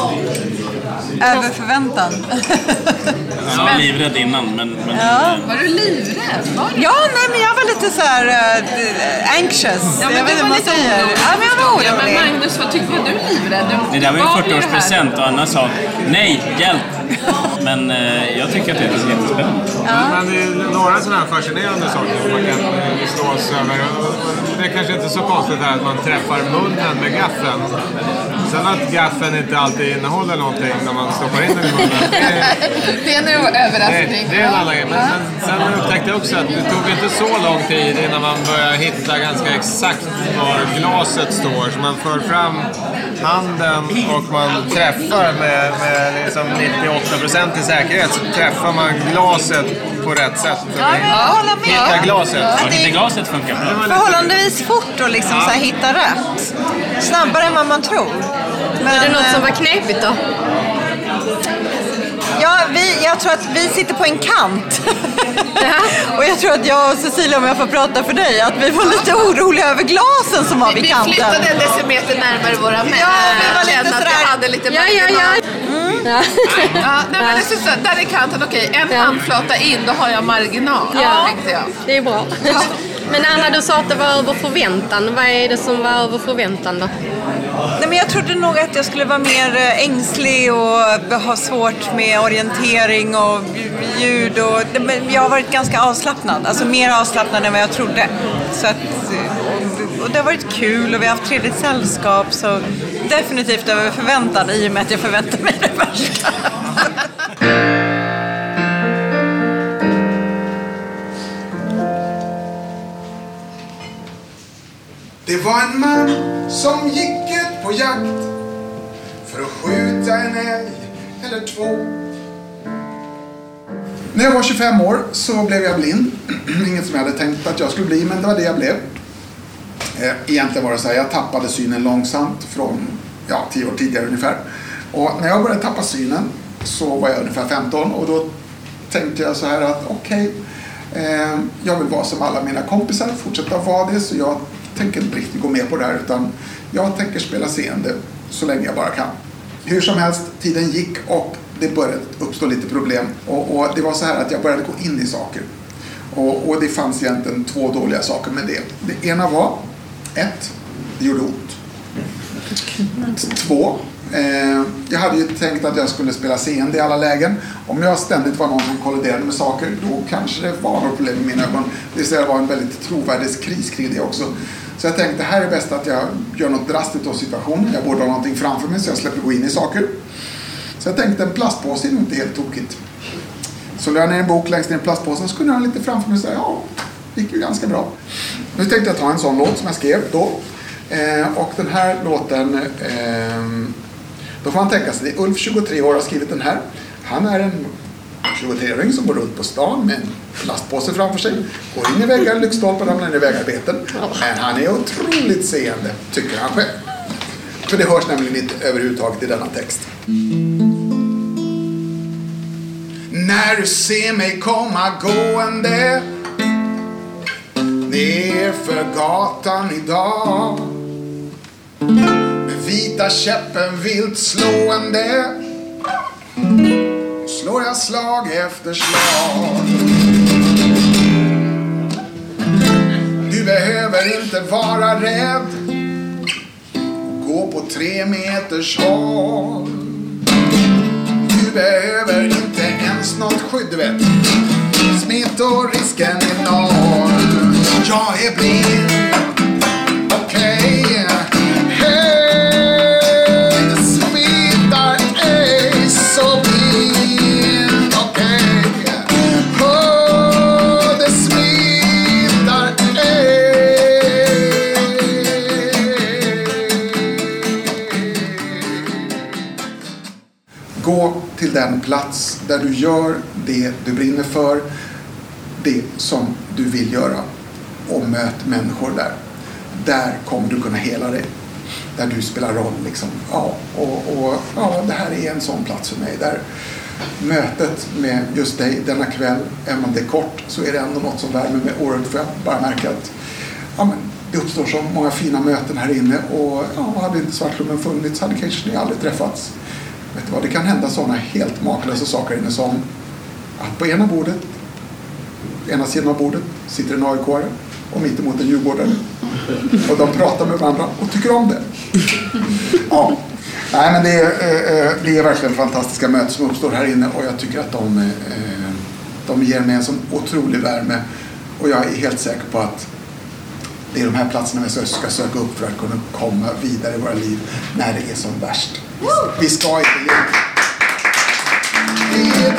S5: Över förväntan.
S10: Jag var livrädd innan, men... men
S5: Ja.
S10: eh,
S3: Var du livrädd? Var du?
S5: Ja, nej men jag var lite så här uh, anxious.
S3: Ja, men
S5: jag vet inte
S3: var
S5: vad man säger.
S3: orolig.
S5: Ja, men jag var
S3: Ja, men
S5: orolig.
S3: Magnus, vad tycker du livrädd? Du
S10: Det där var ju en
S3: gav det här.
S10: 40-årspresent och Anna sa nej, hjälp. Men eh, jag tycker att det är jättespännande.
S6: Men det är några sådana här fascinerande saker som man kan slås över. Det är kanske inte så konstigt här att man träffar munnen med gaffeln. Sen att gaffeln inte alltid innehåller någonting när man stoppar in den i munnen. [laughs] Det är,
S3: Det en
S6: det,
S3: överraskning.
S6: det är en annan grej. Men sen, sen upptäckte jag också att det tog inte så lång tid innan man började hitta ganska exakt var glaset står. Så man för fram handen och man träffar med, med liksom 98% i säkerhet så träffar man glaset på rätt sätt.
S5: Ja, men jag håller med.
S6: Hitta glaset.
S10: Ja, det glaset funkar bra.
S5: Förhållandevis fort att liksom så här hitta rätt. Snabbare än vad man tror. Men,
S1: Är det något som var knepigt då?
S5: Ja, vi, jag tror att vi sitter på en kant. [laughs] och jag tror att jag och Cecilia, om jag får prata för dig, att vi var lite oroliga över glasen som var vid
S3: Vi
S5: kanten.
S3: flyttade en decimeter närmare våra män.
S5: Ja, vi var lite sådär-
S3: vi hade lite
S1: Ja, ja, ja.
S3: marginal.
S1: ja.
S3: Ja, nej, men det är så, där är kanten, okej, en
S1: Ja.
S3: handflata in, då har jag marginal,
S1: Ja.
S3: tänkte jag.
S1: Det är bra. Men Anna, du sa att det var över förväntan. Vad är det som var över förväntan då?
S5: Nej, men jag trodde nog att jag skulle vara mer eh, ängslig och ha svårt med orientering och ljud. Och, men jag har varit ganska avslappnad, alltså mer avslappnad än vad jag trodde. Så att, och, och det har varit kul och vi har haft trevligt sällskap. Så definitivt över förväntan i och med att jag förväntar mig det värsta. [laughs]
S2: var en man som gick ut på jakt för att skjuta en älg eller två. När jag var 25 år så blev jag blind. [clears throat] Inget som jag hade tänkt att jag skulle bli, men det var det jag blev. Eh, egentligen var det så här, jag tappade synen långsamt från ja, 10 år tidigare ungefär. Och när jag började tappa synen så var jag ungefär 15 och då tänkte jag så här att okej, eh, jag vill vara som alla mina kompisar, fortsätta vara det, så jag tänker inte riktigt gå med på det här utan jag tänker spela seende så länge jag bara kan. Hur som helst, tiden gick och det började uppstå lite problem. Och, och det var så här att jag började gå in i saker. Och, och det fanns egentligen två dåliga saker med det. Det ena var, ett, det gjorde ont. Två, eh, jag hade ju tänkt att jag skulle spela seende i alla lägen. Om jag ständigt var någon som kolliderade med saker, då kanske det var något problem i mina ögon. Det vill säga, det var en väldigt trovärdighetskris kring det också. Så jag tänkte, här är bäst att jag gör något drastiskt åt situationen. Jag borde ha någonting framför mig så jag släpper gå in i saker. Så jag tänkte, en plastpåse är nog inte helt tokigt. Så la jag ner en bok längst ner i plastpåsen så kunde jag ha lite framför mig och säga, ja, det gick ju ganska bra. Nu tänkte jag ta en sån låt som jag skrev då. Eh, och den här låten, eh, då får man tänka sig, det är Ulf, 23 år, har skrivit den här. Han är en 23-åring som går runt på stan med en plastpåse framför sig, går in i väggar, lyktstolpar, ramlar ner i vägarbeten. Men han är otroligt seende, tycker han själv. För det hörs nämligen inte överhuvudtaget i denna text. När du ser mig komma gående nerför gatan idag med vita käppen vilt slående slår jag slag efter slag. Du behöver inte vara rädd gå på tre meters håll. Du behöver inte ens något skydd, du vet. Smittorisken är noll. Jag är blind, okej. Hej, det smittar ej så den plats där du gör det du brinner för, det som du vill göra och möt människor där. Där kommer du kunna hela dig. Där du spelar roll. Liksom. Ja, och, och, ja, det här är en sån plats för mig. Där mötet med just dig denna kväll, även om det är kort, så är det ändå något som värmer mig oerhört. För jag bara märker att ja, men det uppstår så många fina möten här inne. Och ja, hade inte Svartklubben funnits hade kanske ni aldrig träffats. Vet du vad, det kan hända sådana helt makalösa saker inne som att på ena bordet, ena sidan av bordet, sitter en aik och mitt emot en djurgårdare. Och de pratar med varandra och tycker om det. Ja. Nej, men det är, eh, eh, det är verkligen fantastiska möten som uppstår här inne och jag tycker att de, eh, de ger mig en sån otrolig värme. Och jag är helt säker på att det är de här platserna vi ska söka upp för att kunna komma vidare i våra liv när det är som värst. Vi ska inte ge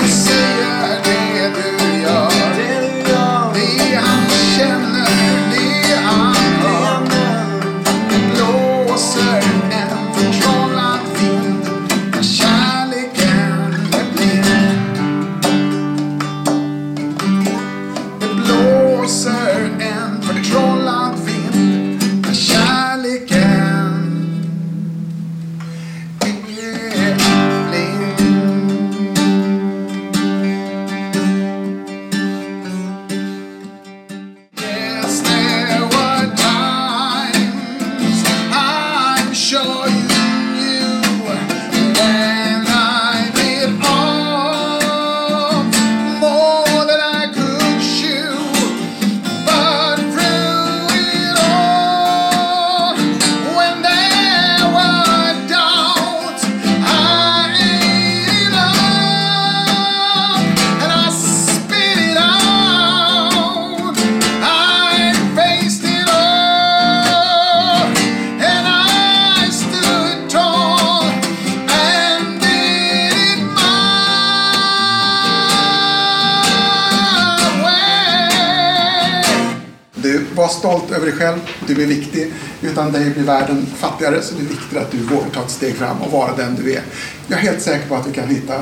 S2: Du är viktig. Utan dig blir världen fattigare. Så det är viktigt att du vågar ta ett steg fram och vara den du är. Jag är helt säker på att vi kan hitta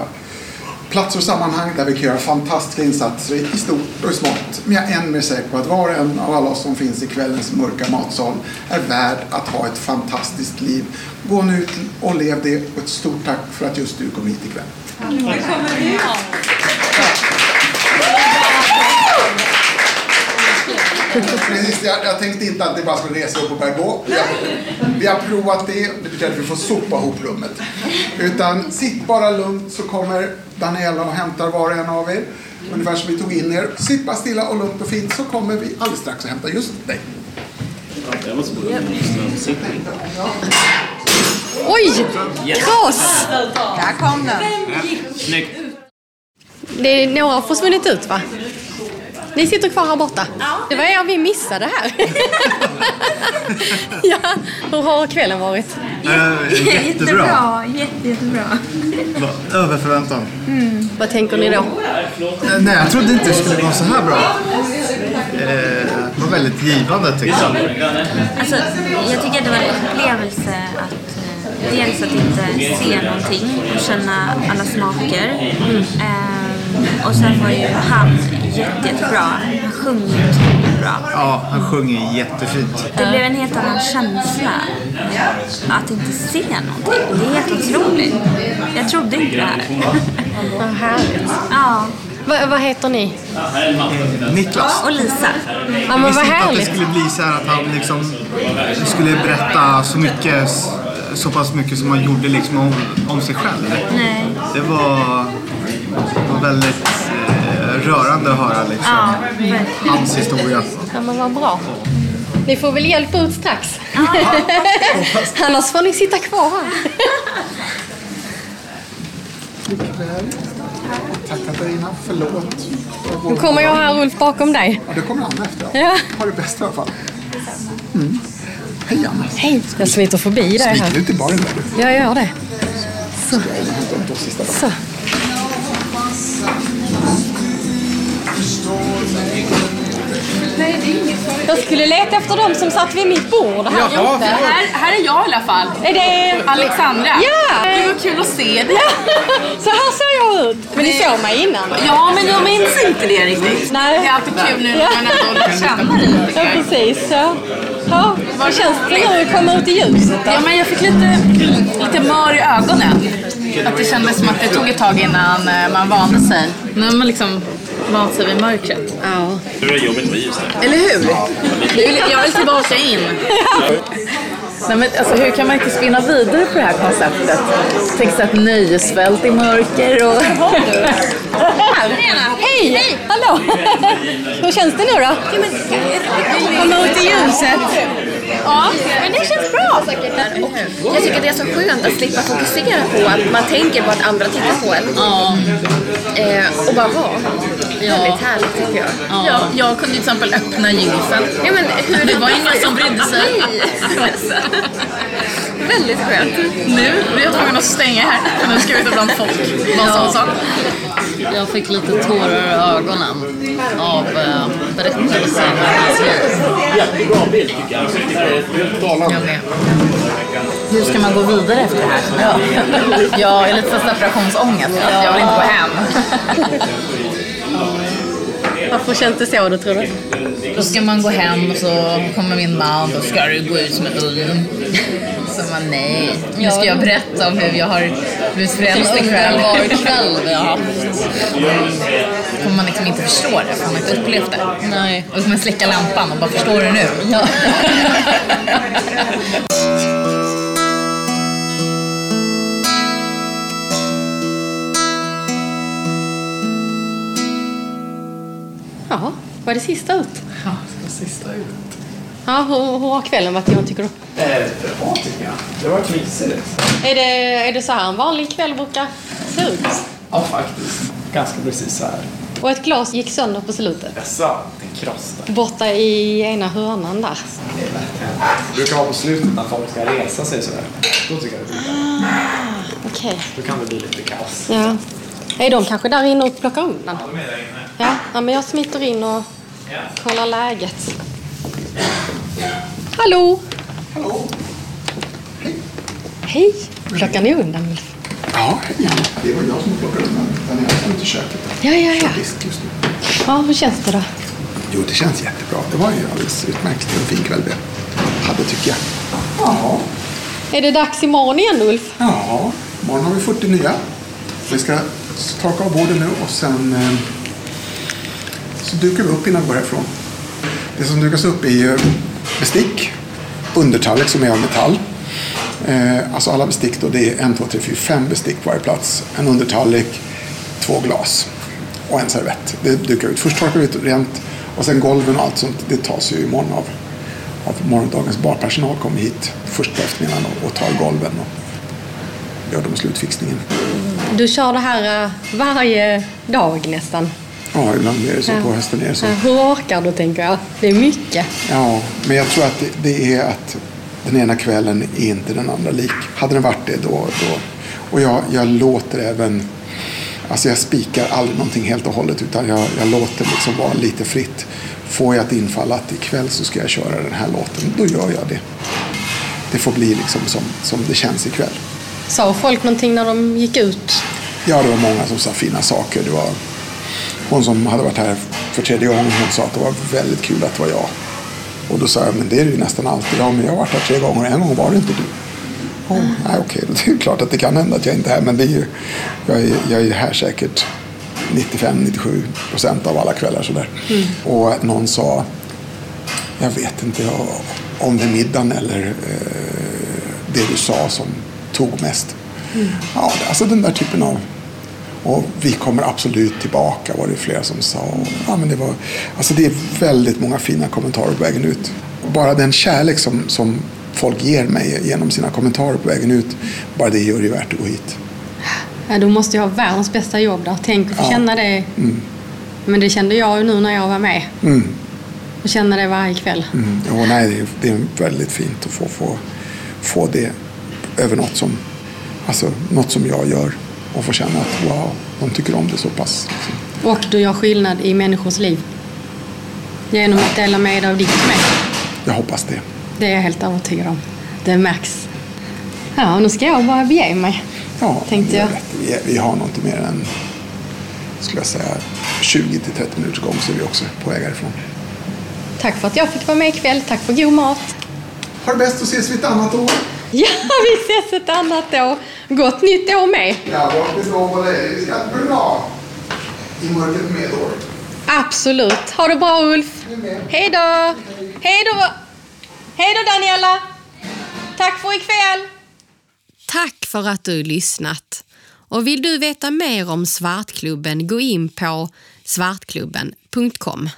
S2: platser och sammanhang där vi kan göra fantastiska insatser i stort och i smått. Men jag är än mer säker på att var och en av alla oss som finns i kvällens mörka matsal är värd att ha ett fantastiskt liv. Gå nu ut och lev det och ett stort tack för att just du kom hit ikväll. Precis, jag, jag tänkte inte att det bara skulle resa upp och börja gå. Vi har, vi har provat det, det betyder att vi får sopa ihop rummet. Utan sitt bara lugnt så kommer Daniela och hämtar var och en av er. Ungefär som vi tog in er. Sitt bara stilla och lugnt och fint så kommer vi alldeles strax att hämta just dig.
S1: Oj! Kross!
S5: Där kom den.
S10: Snyggt.
S1: Det är några har försvunnit ut va? Ni sitter kvar här borta? Det var er vi missade här. [laughs] ja, hur har kvällen varit?
S12: Eh, jättebra.
S9: Jätte, jättebra.
S12: Över förväntan.
S1: Vad tänker ni då?
S12: Eh, Nej, jag trodde inte det skulle gå så här bra. Eh, Det var väldigt givande tyckte jag.
S13: Alltså, jag tycker att det var en upplevelse att dels att inte se någonting och känna alla smaker. Ehm, och sen var ju han jättebra. Han sjöng otroligt bra.
S12: Ja, han sjunger jättefint.
S13: Det blev en helt annan känsla att inte se någonting. Det är helt otroligt. Jag trodde inte det här.
S1: Vad härligt.
S13: Ja.
S1: Va, vad heter ni?
S12: Niklas.
S13: Och Lisa.
S1: Ja, men
S12: Jag visste inte att det skulle bli så här att han liksom skulle berätta så mycket, så pass mycket som han gjorde liksom om, om sig själv.
S13: Nej.
S12: Det var, det var väldigt rörande att höra liksom,
S13: Ja,
S12: hans historia.
S1: Ja, men vad bra. Ni får väl hjälpa ut strax. [laughs] Annars får ni sitta kvar här.
S2: Tack Katarina, förlåt.
S1: Nu kommer jag här Ulf bakom dig.
S2: Ja, det kommer Anna efter.
S1: Ja.
S2: Ha det bäst i alla fall. Mm. Hej Anna.
S1: Hej, jag smiter förbi dig
S2: Smiter
S1: här.
S2: du till baren där?
S1: Jag gör det. Så. Så. Jag skulle leta efter dem som satt vid mitt bord här
S8: Jaha,
S1: ute.
S8: här, här är jag i alla fall.
S1: Är det...
S8: Alexandra.
S1: Ja!
S8: Det var kul att se dig.
S1: Ja, så här ser jag ut. Men ni såg mig innan.
S8: Ja, men jag minns inte det riktigt.
S1: Nej.
S8: Det är alltid kul nu när man ändå lär känna dig lite.
S1: Ja, precis. Så. Ja, vad känns det nu att komma ut i ljuset då?
S8: Ja, men jag fick lite, lite mör i ögonen. Att det kändes som att det tog ett tag innan eh, man vande sig. Nu har man liksom vant sig vid mörkret.
S1: Ja.
S10: Nu är det jobbigt med där.
S8: Eller hur? Jag vill, jag vill tillbaka in. Nej, men alltså, hur kan man inte spinna vidare på det här konceptet? Tänk sig ett nöjesfält i mörker och...
S1: Hej! Hallå! Hur känns det nu då? Komma ut i ljuset.
S9: Ja, men det känns bra. Jag tycker det är så skönt att slippa fokusera på att man tänker på att andra tittar på en. Eh, och bara vara. Väldigt härligt tycker jag.
S8: Ja, jag kunde till exempel öppna gylfen.
S9: Ja, men hur
S8: Det var ingen som brydde sig. [laughs]
S9: Väldigt skönt.
S8: Nu blir jag tvungen att stänga här. Nu ska vi ut bland folk.
S14: Ja. Jag fick lite tårar i ögonen av eh, berättelsen om hans liv.
S10: Jättebra bild tycker jag.
S8: Jag med. Hur ska man gå vidare efter det här? Ja. Jag är lite för separationsångest. Jag vill inte gå hem.
S1: Varför känns det så då tror du?
S8: Då ska man gå hem och så kommer min man och ska du gå ut som en ulv. Så man nej. Nu ska jag berätta om hur jag har blivit frälst ikväll.
S14: Underbar kväll vi har haft.
S8: Kommer man liksom inte förstå det för man har inte upplevt det.
S14: Nej.
S8: Och så kommer man släcka lampan och bara förstår du nu?
S14: Ja. [laughs]
S1: Ja, var det sista ut?
S4: Ja, det sista ut.
S1: Ja, hur, hur har kvällen varit Johan tycker du?
S4: Eh, bra tycker jag. Det var mysigt.
S1: Är det, är det så här en vanlig kväll brukar se ut?
S4: Ja, faktiskt. Ganska precis så här.
S1: Och ett glas gick sönder på slutet.
S4: Jaså, en kross där.
S1: Borta i ena hörnan där.
S4: Det är Det brukar vara på slutet när folk ska resa sig sådär. Då tycker jag det blir bra.
S1: Okej.
S4: Då kan det bli lite kaos.
S1: Ja. Är de kanske där inne och plockar undan? Ja, ja men jag smiter in och kollar läget. Hallå! Hallå! Hej! Plockar ni undan Ulf?
S2: Ja, hej. Det var jag som plockade undan. Den är ute i köket.
S1: Ja, ja, ja.
S2: Visst, just nu.
S1: Ja, hur känns det då?
S2: Jo, det känns jättebra. Det var ju alldeles utmärkt. Det var en fin kväll det hade, tycker jag. Ja.
S1: Är det dags imorgon igen Ulf?
S2: Ja, imorgon har vi 40 nya. Vi ska torka av borden nu och sen eh, så dukar vi upp innan vi går härifrån. Det som dukas upp är ju bestick, undertallrik som är av metall. Eh, alltså alla bestick då, det är en, två, tre, fyra, fem bestick på varje plats. En undertallrik, två glas och en servett. Det dukar ut. Först torkar vi ut rent och sen golven och allt sånt, det tas ju imorgon av, av morgondagens barpersonal kommer hit först på eftermiddagen och, och tar golven och gör de slutfixningen.
S1: Du kör det här eh, varje dag nästan.
S2: Ja, ibland är det så.
S1: Ja.
S2: På hösten är det så.
S1: Ja, Hur orkar du tänker jag? Det är mycket.
S2: Ja, men jag tror att det, det är att den ena kvällen är inte den andra lik. Hade den varit det då, då och jag, jag låter även, alltså jag spikar aldrig någonting helt och hållet utan jag, jag låter liksom vara lite fritt. Får jag ett infall att ikväll så ska jag köra den här låten, då gör jag det. Det får bli liksom som, som det känns ikväll.
S1: Sa folk någonting när de gick ut?
S2: Ja, det var många som sa fina saker. Det var hon som hade varit här för tredje gången, hon sa att det var väldigt kul att det var jag. Och då sa jag, men det är det ju nästan alltid. Ja, men jag har varit här tre gånger och en gång var det inte du. Oh, nej, okej, [laughs] det är klart att det kan hända att jag inte är här, men det är ju, jag, är, jag är här säkert 95-97 procent av alla kvällar sådär.
S1: Mm.
S2: Och någon sa, jag vet inte om det är middagen eller eh, det du sa som tog mest.
S1: Mm.
S2: Ja, alltså den där typen av... Och vi kommer absolut tillbaka var det flera som sa. Ja, men det, var, alltså det är väldigt många fina kommentarer på vägen ut. Bara den kärlek som, som folk ger mig genom sina kommentarer på vägen ut. Bara det gör det värt att gå hit.
S1: Ja, du måste ju ha världens bästa jobb där. Tänk att få
S2: Ja.
S1: känna det.
S2: Mm.
S1: Men det kände jag ju nu när jag var med.
S2: Mm.
S1: Och känna det varje kväll.
S2: Mm. Jo, nej, det, är, det är väldigt fint att få, få, få det över något som, alltså, något som jag gör. Och få känna att wow, de tycker om det så pass.
S1: Och du gör skillnad i människors liv. Genom att dela med dig av ditt med.
S2: Jag hoppas det.
S1: Det är jag helt övertygad om. Det märks. Ja, nu ska jag bara bege mig.
S2: Ja,
S1: Tänkte jag.
S2: Vi, vi har nog inte mer än skulle jag säga, 20 till 30 minuters gång så är vi också på väg härifrån.
S1: Tack för att jag fick vara med ikväll. Tack för god mat.
S2: Ha det bäst och ses vi ett annat år. [laughs]
S1: Ja, vi ses ett annat år. Gott nytt år med.
S2: Ja. Vi ska bli bra i mörkret med år.
S1: Absolut. Ha det bra Ulf. Hej då. Hej då. Hej då Daniela. Tack för ikväll. Tack för att du lyssnat. Och vill du veta mer om Svartklubben, gå in på svartklubben.com.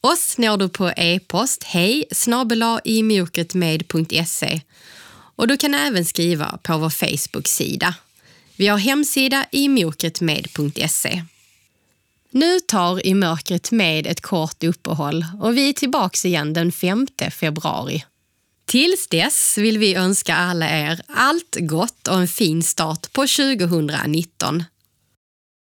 S1: Oss når du på e-post hej snabel-a imörkretmed.se och du kan även skriva på vår Facebook-sida. Vi har hemsida i mörkretmed.se. Nu tar I mörkret med ett kort uppehåll och vi är tillbaka igen den 5 februari. Tills dess vill vi önska alla er allt gott och en fin start på 2019.